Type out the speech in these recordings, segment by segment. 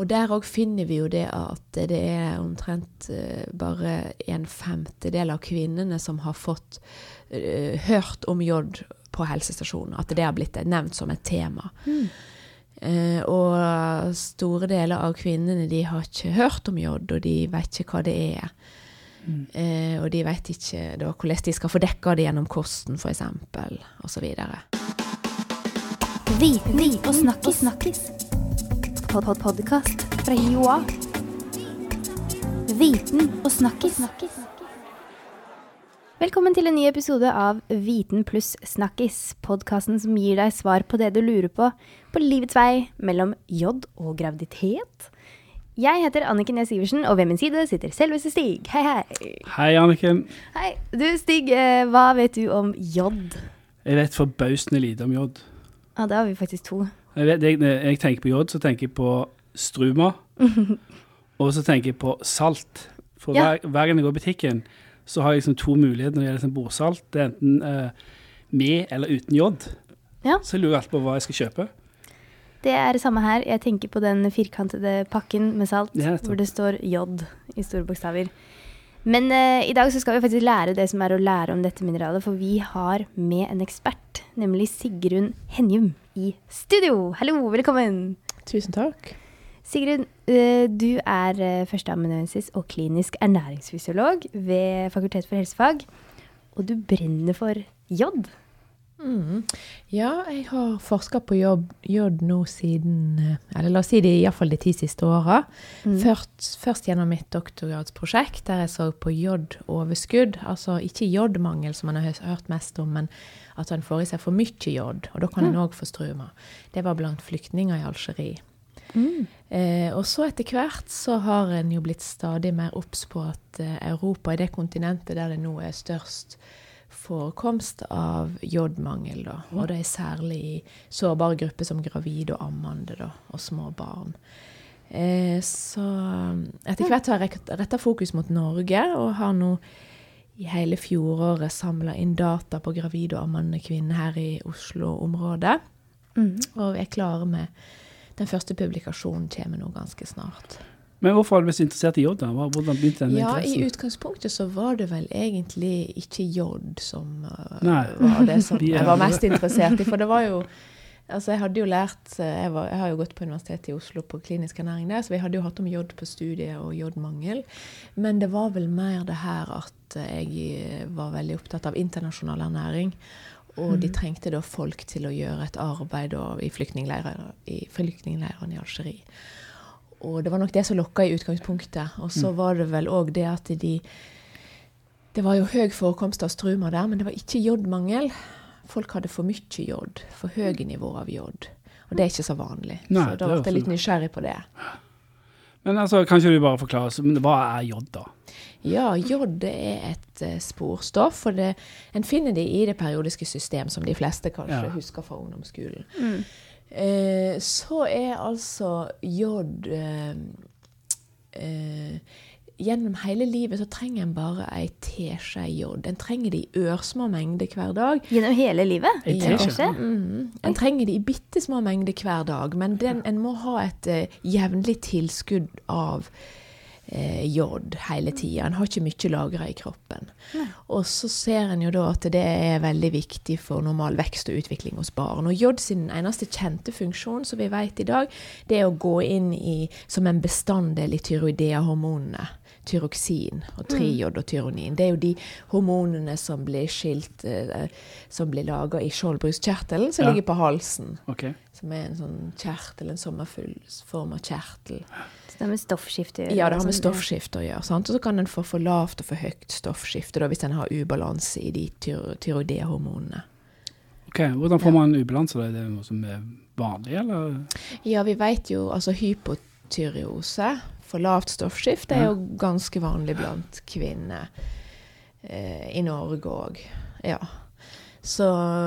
Og der òg finner vi jo det at det er omtrent uh, bare en femtedel av kvinnene som har fått uh, hørt om jod på helsestasjonen. At det har blitt nevnt som et tema. Mm. Uh, og store deler av kvinnene de har ikke hørt om jod, og de vet ikke hva det er. Mm. og de vet ikke da, hvordan de skal få dekka det gjennom kosten, f.eks., osv. Viten og snakkis. snakkis podkast fra Joa. Viten og snakkis. Velkommen til en ny episode av Viten pluss snakkis, podkasten som gir deg svar på det du lurer på på livets vei mellom J og graviditet. Jeg heter Anniken Næss Iversen, og ved min side sitter selveste Stig. Hei, hei. Hei, Anniken. Hei. Du, Stig, eh, hva vet du om J? Jeg vet forbausende lite om J. Ja, da har vi faktisk to. Jeg, vet, jeg, jeg, tenker på jod, så tenker jeg på struma. og så tenker jeg på salt. For ja. hver, hver, gang jeg går i butikken, så har jeg liksom to muligheter når det gjelder liksom bordsalt. Det er enten uh, med eller uten jod. Ja. Så jeg lurer alltid på hva jeg skal kjøpe. Det er det samme her. Jeg tenker på den firkantede pakken med salt ja, hvor det står jod i store bokstaver. Men uh, i dag så skal vi faktisk lære det som er å lære om dette mineralet, for vi har med en ekspert, nemlig Sigrun Henjum i studio. Hallo, velkommen. Tusen takk. Sigrun, uh, du er uh, førsteamanuensis og klinisk ernæringsfysiolog ved Fakultet for helsefag, og du brenner for jod. Mm. Ja, jeg har forska på jobb, jod nå siden eh, Eller la oss si det iallfall de ti siste åra. Mm. Først, først, gjennom mitt doktorgradsprosjekt, der jeg så på jodoverskudd. Altså ikke jodmangel, som man har hørt mest om, men at man får i seg for mye jod. Og da kan en òg få struma. Det var blant flyktninger i Algerie. Mm. Eh, og så etter hvert så har en jo blitt stadig mer obs på at eh, Europa er det kontinentet der det nå er størst forekomst av jodmangel. Da. Og det er særlig i sårbare grupper som gravide og ammende da, og små barn. Eh, så etter hvert har jeg retta fokus mot Norge, og har nå i hele fjoråret samla inn data på gravide og ammende kvinner her i Oslo-området. Mm. Og er klare med den første publikasjonen kommer nå ganske snart. Men hvorfor har du blitt interessert i jod? Hvordan begynte den ja, interessen? I utgangspunktet så var det vel egentlig ikke jod som uh, var det som jeg var mest interessert i. For det var jo Altså, jeg hadde jo lært uh, jeg, var, jeg, har jo gått på Universitetet i Oslo på klinisk ernæring der, så vi hadde jo hatt om jod på studiet og jodmangel. Men det var vel mer det her at jeg var veldig opptatt av internasjonal ernæring. Og de mm. trengte da folk til å gjøre et arbeid i flyktningleirene i, flyktningleirene i Algerie. Og det var nok det som lokka i utgangspunktet. Og så mm. var det vel òg det at de Det var jo høy forekomst av struma der, men det var ikke jodmangel. Folk hadde for mye jod. For høye nivåer av jod. Og det er ikke så vanlig. Nei, så da ble jeg litt nysgjerrig på det. Men altså, kan ikke du bare forklare, men hva er jod, da? Ja, jod er et uh, sporstoff. og det, En finner det i det periodiske system, som de fleste kanskje ja. husker fra ungdomsskolen. Mm. Eh, så er altså jod eh, eh, Gjennom hele livet så trenger en bare ei teskje jod. En trenger det i ørsmå mengder hver dag. Gjennom hele livet? Ei teskje? Mm. En trenger det i bitte små mengder hver dag, men den, en må ha et uh, jevnlig tilskudd av eh, jod hele tida. En har ikke mye lagra i kroppen. Nei. Og så ser en jo da at det er veldig viktig for normal vekst og utvikling hos barn. Og jod sin eneste kjente funksjon, som vi vet i dag, det er å gå inn i, som en bestanddel i tyroidea-hormonene tyroksin og mm. triod og tyronin. Det er jo de hormonene som blir skilt eh, Som blir laga i skjoldbruskkjertelen, som ja. ligger på halsen. Okay. Som er en sånn kjertel, en sommerfuglsforma kjertel. Det har med stoffskifte å gjøre? Ja, det har med stoffskifte å gjøre. Sant? Og så kan en få for lavt og for høyt stoffskifte da, hvis en har ubalanse i de tyroidehormonene. Ok, Hvordan får man ubalanse? Er det noe som er vanlig, eller? Ja, vi vet jo altså hypotyreose, for lavt stoffskifte, er jo ganske vanlig blant kvinner eh, i Norge òg. Ja. Så,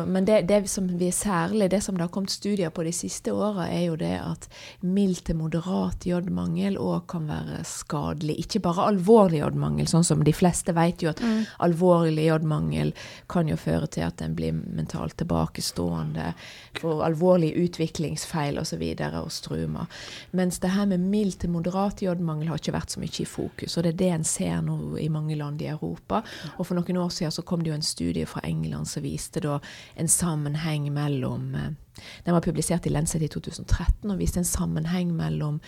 men det, det, som vi særlig, det som det har kommet studier på de siste åra, er jo det at mild til moderat jodmangel òg kan være skadelig. Ikke bare alvorlig jodmangel, sånn som de fleste vet jo at mm. alvorlig jodmangel kan jo føre til at en blir mentalt tilbakestående, får alvorlige utviklingsfeil osv. Og, så og strumer. Mens det her med mild til moderat jodmangel har ikke vært så mye i fokus. Og det er det en ser nå i mange land i Europa. Og for noen år siden så kom det jo en studie fra England som viser viste da en sammenheng mellom eh, Den var publisert i Lenset i 2013 og viste en sammenheng mellom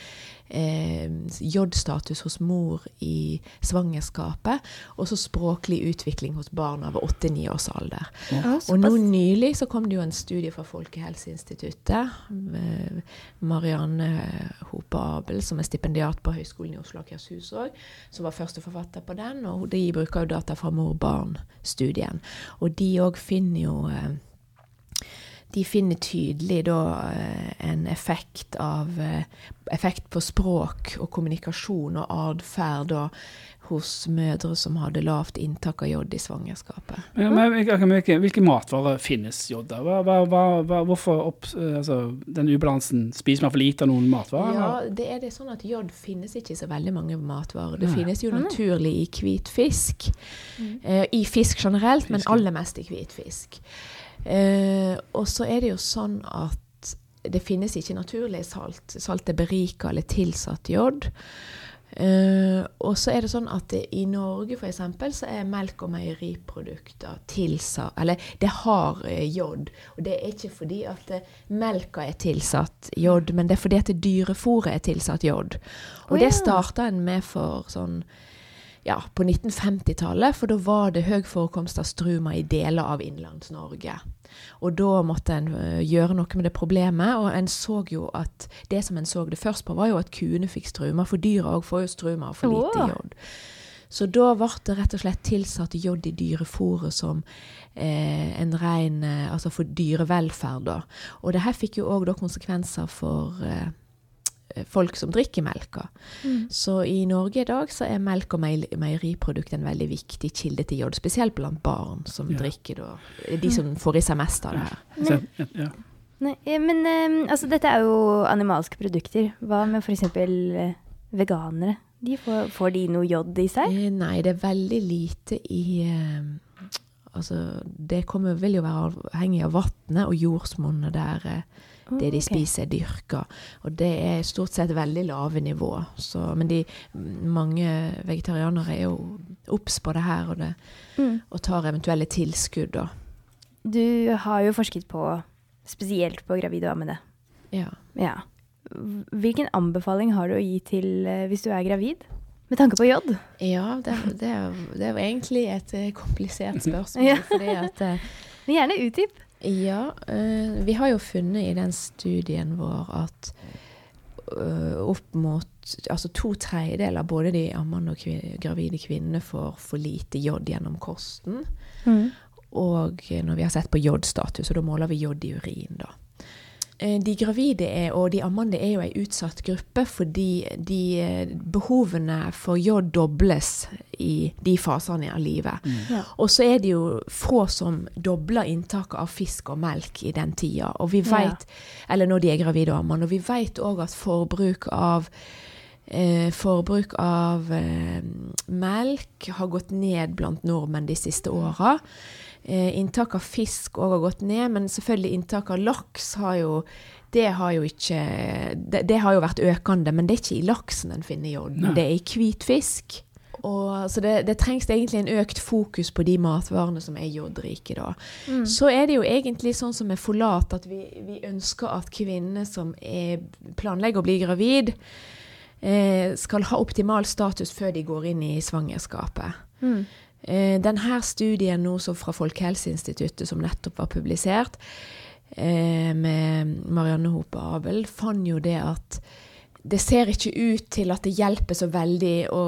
eh, jodstatus hos mor i svangerskapet og så språklig utvikling hos barn over 8-9 års alder. Ja. Og nå nylig så kom det jo en studie fra Folkehelseinstituttet. Marianne Hope Abel, som er stipendiat på Høgskolen i Oslo og Akershus òg, som var førsteforfatter på den. Og de bruker jo data fra mor-barn-studien. Og de òg finner jo eh, de finner tydelig da eh, en effekt av eh, effekt på språk og kommunikasjon og atferd hos mødre som hadde lavt inntak av jod i svangerskapet. Ja, men hvilke, hvilke matvarer finnes jod av? Hvorfor opp, altså, den ubalansen? Spiser man for lite av noen matvarer? Ja, det er det sånn at jod finnes ikke i så veldig mange matvarer. Det Nei. finnes jo naturlig i hvit fisk. Mm. Eh, I fisk generelt, men aller mest i hvit fisk. Eh, og så er det jo sånn at det finnes ikke naturlig salt. Salt er berika eller tilsatt jod. Uh, og så er det sånn at det, i Norge f.eks. så er melk og meieriprodukter tilsatt Eller det har uh, jod. Og det er ikke fordi at uh, melka er tilsatt jod, men det er fordi at dyrefôret er tilsatt jod. Og oh, ja. det starta en med for sånn ja, på 1950-tallet, for da var det høy forekomst av struma i deler av Innlands-Norge. Og da måtte en uh, gjøre noe med det problemet, og en så jo at det som en så det først på, var jo at kuene fikk struma, for dyra òg får jo struma og for lite jod. Så da ble det rett og slett tilsatt jod i dyrefôret som eh, en ren eh, Altså for dyrevelferd, da. Og det her fikk jo òg konsekvenser for eh, folk som drikker melka. Mm. Så i Norge i dag så er melk og meieriprodukt en veldig viktig kilde til jod, spesielt blant barn som ja. drikker da. De som får i seg mest av det her. Men, Ja. Nei, men um, altså dette er jo animalske produkter. Hva med f.eks. Uh, veganere? De får, får, de noe jod i seg? Eh, nei, det er veldig lite i Altså, det kommer, vil jo være avhengig av vannet og jordsmonnet der. Det de spiser, er dyrka. Og det er stort sett veldig lave nivå. Så, men de, mange vegetarianere er jo obs på det her og, det, mm. og, tar eventuelle tilskudd. Da. Du har jo forsket på spesielt på gravide og ammede. Ja. ja. Hvilken anbefaling har du å gi til uh, hvis du er gravid? Med tanke på jod? Ja, det, det, det er jo egentlig et uh, komplisert spørsmål. ja. fordi at Men Gjerne utdyp. Ja, uh, vi har jo funnet i den studien vår at uh, opp mot altså to tredjedeler av både de ammende og kvin gravide kvinnene får for lite jod gjennom kosten. Mm. Og når vi har sett på jodstatus, og da måler vi jod i urin, da. Eh, de gravide er, og de ammende er jo ei utsatt gruppe fordi de eh, behovene for jod dobles i de fasene av livet. Mm. Ja. Og så er det jo få som dobler inntaket av fisk og melk i den tida. Og vi vet, ja. Eller når de er gravide og ammende. Og vi vet òg at forbruk av eh, forbruk av eh, melk har gått ned blant nordmenn de siste åra. Eh, inntak av fisk òg har gått ned, men selvfølgelig inntak av laks har jo det har jo ikke det, det, har jo vært økende, men det er ikke i laksen en finner jod. Det er i hvitfisk. Og, så det, det, trengs egentlig en økt fokus på de matvarene som er jodrike. da. Mm. Så er det jo egentlig sånn som med forlat, at vi, vi ønsker at kvinner som er, planlegger å bli gravid, eh, skal ha optimal status før de går inn i svangerskapet. Mm. Eh, denne studien nå fra Folkehelseinstituttet, som nettopp var publisert, eh, med Marianne Hope Abel, fant jo det at det ser ikke ut til at det hjelper så veldig å,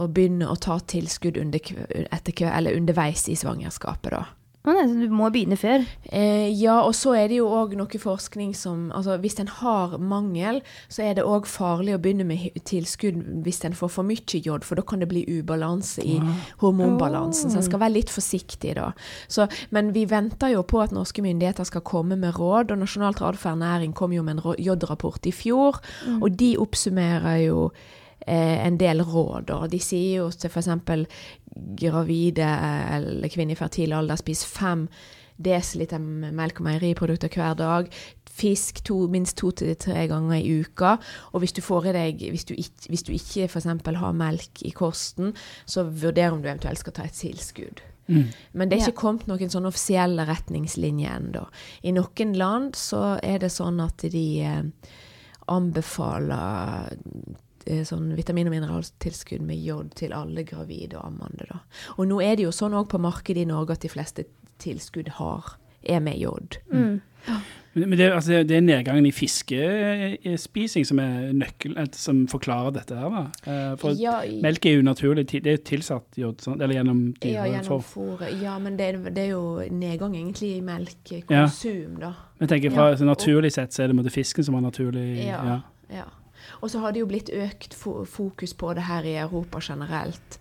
å begynne å ta tilskudd under, etter, underveis i svangerskapet, da. Du må begynne før? Eh, ja, og så er det jo òg noe forskning som altså Hvis en har mangel, så er det òg farlig å begynne med tilskudd hvis en får for mye jod, for da kan det bli ubalanse i hormonbalansen. Så en skal være litt forsiktig da. Så, men vi venter jo på at norske myndigheter skal komme med råd, og Nasjonalt råd for ernæring kom jo med en jodrapport i fjor, mm. og de oppsummerer jo en del råd. Og de sier jo til f.eks. gravide eller kvinner i fertil alder spis fem dl melk og meieriprodukter hver dag. Fisk to, minst to til tre ganger i uka. Og hvis du får i deg, hvis du ikke, hvis du ikke f.eks. har melk i kosten, så vurder om du eventuelt skal ta et tilskudd. Mm. Men det er ikke kommet noen sånne offisielle retningslinjer ennå. I noen land så er det sånn at de eh, anbefaler Eh, sånn vitamin- og mineraltilskudd med jod til alle gravide og ammende. Da. Og nå er det jo sånn òg på markedet i Norge at de fleste tilskudd har, er med jod. Mm. Men det, altså, det, er nedgangen i fiskespising som er nøkkel, som forklarer dette her, da? Eh, for ja, melk er jo naturlig, det er tilsatt jod, eller gjennom dyre Ja, gjennom fôret. Ja, men det, det, er jo nedgang egentlig i melkekonsum, ja. da. Men tenker fra ja. Naturlig sett så er det fisken som er naturlig. Ja, ja. Og så har det jo blitt økt fokus på det her i Europa generelt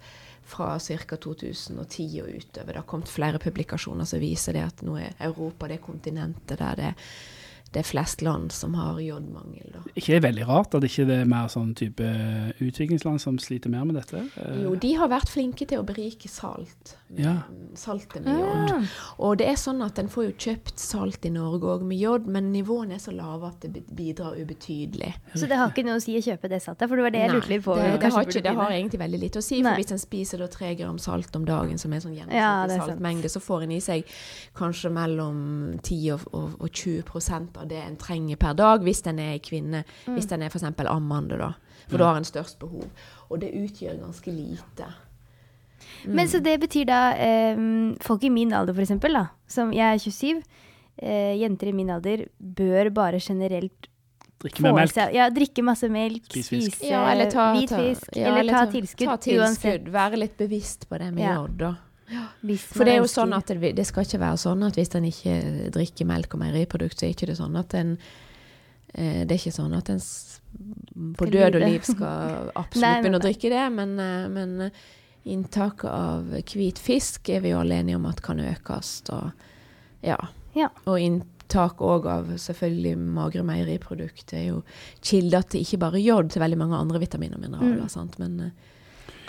fra ca. 2010 og utover. Det har kommet flere publikasjoner som viser det at nå er Europa det kontinentet der det er det er flest land som har jodmangel. Da. ikke det veldig rart at ikke det er mer sånn type utviklingsland som sliter mer med dette? Jo, de har vært flinke til å berike salt. Ja. Saltet med jod. Ja. Og det er sånn at en får jo kjøpt salt i Norge òg med jod, men nivåene er så lave at det bidrar ubetydelig. Så det har ikke noe å si å kjøpe det saltet? For det var det jeg lurte litt på. Det, det, har, ikke, det har egentlig veldig lite å si. For Nei. hvis en spiser da tre gram salt om dagen, som er sånn gjennomsnittlig ja, saltmengde, så får en i seg kanskje mellom 10 og, og, og 20 av det en trenger per dag, hvis den er kvinne. Mm. Hvis den er f.eks. ammende, da. For mm. da har en størst behov. Og det utgjør ganske lite. Mm. Men så det betyr da eh, Folk i min alder, f.eks., da, som jeg er 27, eh, jenter i min alder, bør bare generelt Drikke mer melk. Seg, ja, drikke masse melk, spise fisk. Ja, eller ta, hvit fisk, ja, eller, ta, tilskudd. Ta tilskudd. Være litt bevisst på det med ja. da. For det er jo sånn at det, det, skal ikke være sånn at hvis en ikke drikker melk og meieriprodukt, så er ikke det sånn at en eh, Det er ikke sånn at en på død og liv skal absolutt begynne å drikke det, men, eh, men eh, inntaket av hvit fisk er vi jo alle enige om at kan økes. Og, ja. ja. og inntak òg av selvfølgelig magre meieriprodukter er jo kilder til ikke bare jod, til veldig mange andre vitaminer og mineraler. Mm. Sant? Men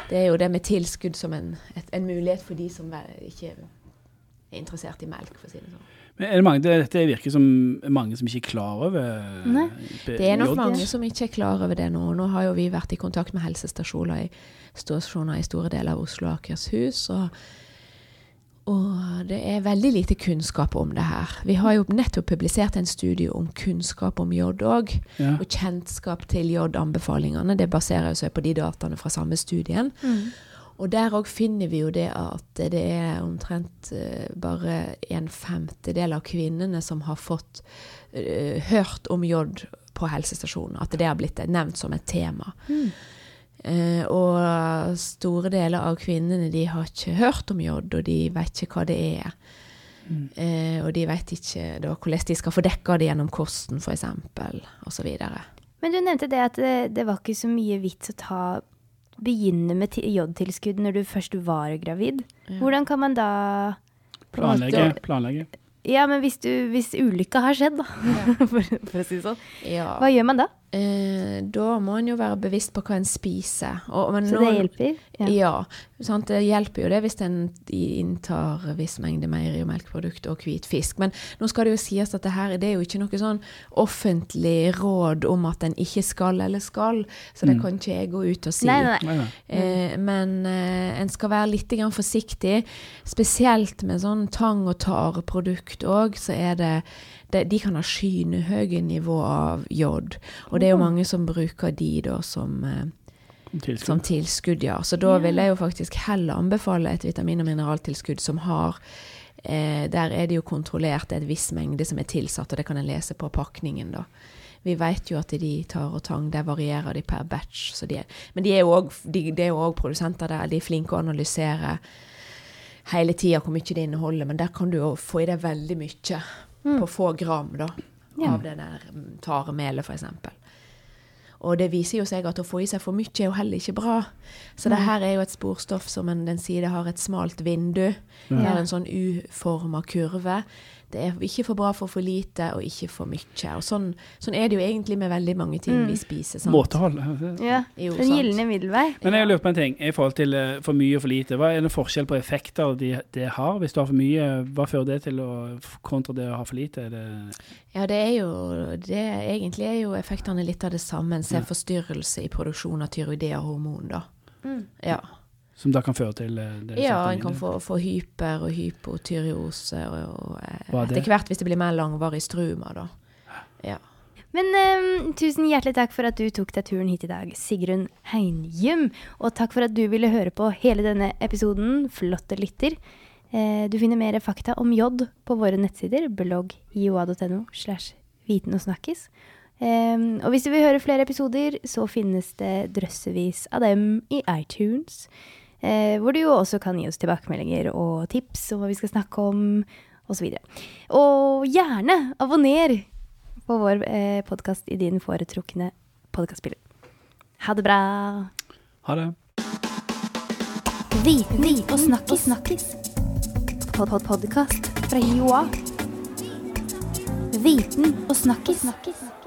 det er jo det med tilskudd som en, et, en mulighet for de som ikke er interessert i melk, for å si det sånn. Men er det mange, det, Dette virker som mange som ikke er klar over Nei. Det er nok mange som ikke er klar over det nå. Nå har jo vi vært i kontakt med helsestasjoner i, i store deler av Oslo og Akershus. og og det er veldig lite kunnskap om det her. Vi har jo nettopp publisert en studie om kunnskap om jod òg, ja. og kjennskap til jod-anbefalingene. Det baserer seg på de dataene fra samme studien. Mm. Og der òg finner vi jo det at det er omtrent uh, bare en femtedel av kvinnene som har fått uh, hørt om jod på helsestasjonen. At det har blitt nevnt som et tema. Mm. Uh, og store deler av kvinnene de har ikke hørt om jod, og de vet ikke hva det er. Mm. Eh, og de vet ikke da, hvordan de skal få dekka det gjennom kosten, f.eks., osv. Men du nevnte det at det, det, var ikke så mye vits å ta begynne med jodtilskudd når du først var gravid. Ja. Hvordan kan man da Planlegge. planlegge. Ja, men hvis, du, hvis ulykka har skjedd, da, ja. for, for, å si det sånn, ja. hva gjør man da? Eh, da må en jo være bevisst på hva en spiser. Og, så nå, det hjelper? Ja. ja sant? Det hjelper jo det hvis en inntar viss mengde meieri- og melkeprodukt og hvit fisk. Men nå skal det jo sies at det her det er jo ikke noe sånn offentlig råd om at en ikke skal eller skal, så det mm. kan ikke jeg gå ut og si. Nei, nei, nei. Eh, men eh, en skal være litt forsiktig, spesielt med sånn tang- og tareprodukt òg, så er det de, de kan ha skyhøye nivå av jod. Og det er jo mange som bruker de da som eh, Tilskudd. Som tilskudd, ja. Så da vil jeg jo faktisk heller anbefale et vitamin- og mineraltilskudd som har eh, Der er det jo kontrollert en viss mengde som er tilsatt, og det kan en lese på pakningen, da. Vi vet jo at de tar og tang, der varierer de per batch. De er, men de er jo òg produsenter der, de er flinke å analysere hele tida hvor mye det inneholder, men der kan du jo få i deg veldig mye mm. på få gram da, ja. av det der mm, taremelet, f.eks. Og det viser jo seg at å få i seg for mye er jo heller ikke bra. Så mm. det her er jo et sporstoff som en, den det har et smalt vindu. Ja. Det er en sånn uforma kurve det er ikke for bra for for lite og ikke for mye. Og sånn, sånn er det jo egentlig med veldig mange ting mm. vi spiser. Sant? Måtehold. Ja, jo, den gylne middelvei. Men jeg lurer på en ting i forhold til uh, for mye og for lite. Hva er det forskjell på effekter det de har? Hvis du har for mye, hva fører det til å, kontra det å ha for lite? Det ja, det er jo det, Egentlig er jo effektene litt av det samme. En ser ja. forstyrrelse i produksjon av tyroidea-hormon, da. Mm. Ja. Som da kan føre til eh, det Ja, en kan få, få, hyper og hypotyreose og, og eh, etter hvert hvis det blir mer langvarig struma, da. Ja. Men um, tusen hjertelig takk for at du tok deg turen hit i dag, Sigrun Heinjum. Og takk for at du ville høre på hele denne episoden, flotte lytter. Eh, du finner mer fakta om jod på våre nettsider, blogg ioa.no slash viten og snakkis. Um, og hvis du vil høre flere episoder, så finnes det drøssevis av dem i iTunes. Eh, hvor du jo også kan gi oss tilbakemeldinger og tips om hva vi skal snakke om, osv. Og, og gjerne abonner på vår eh, podkast i din foretrukne podkastspiller. Ha det bra. Ha det. Viten og snakkis. snakkis. Pod-pod-podkast fra Joa. Viten og snakkis. snakkis.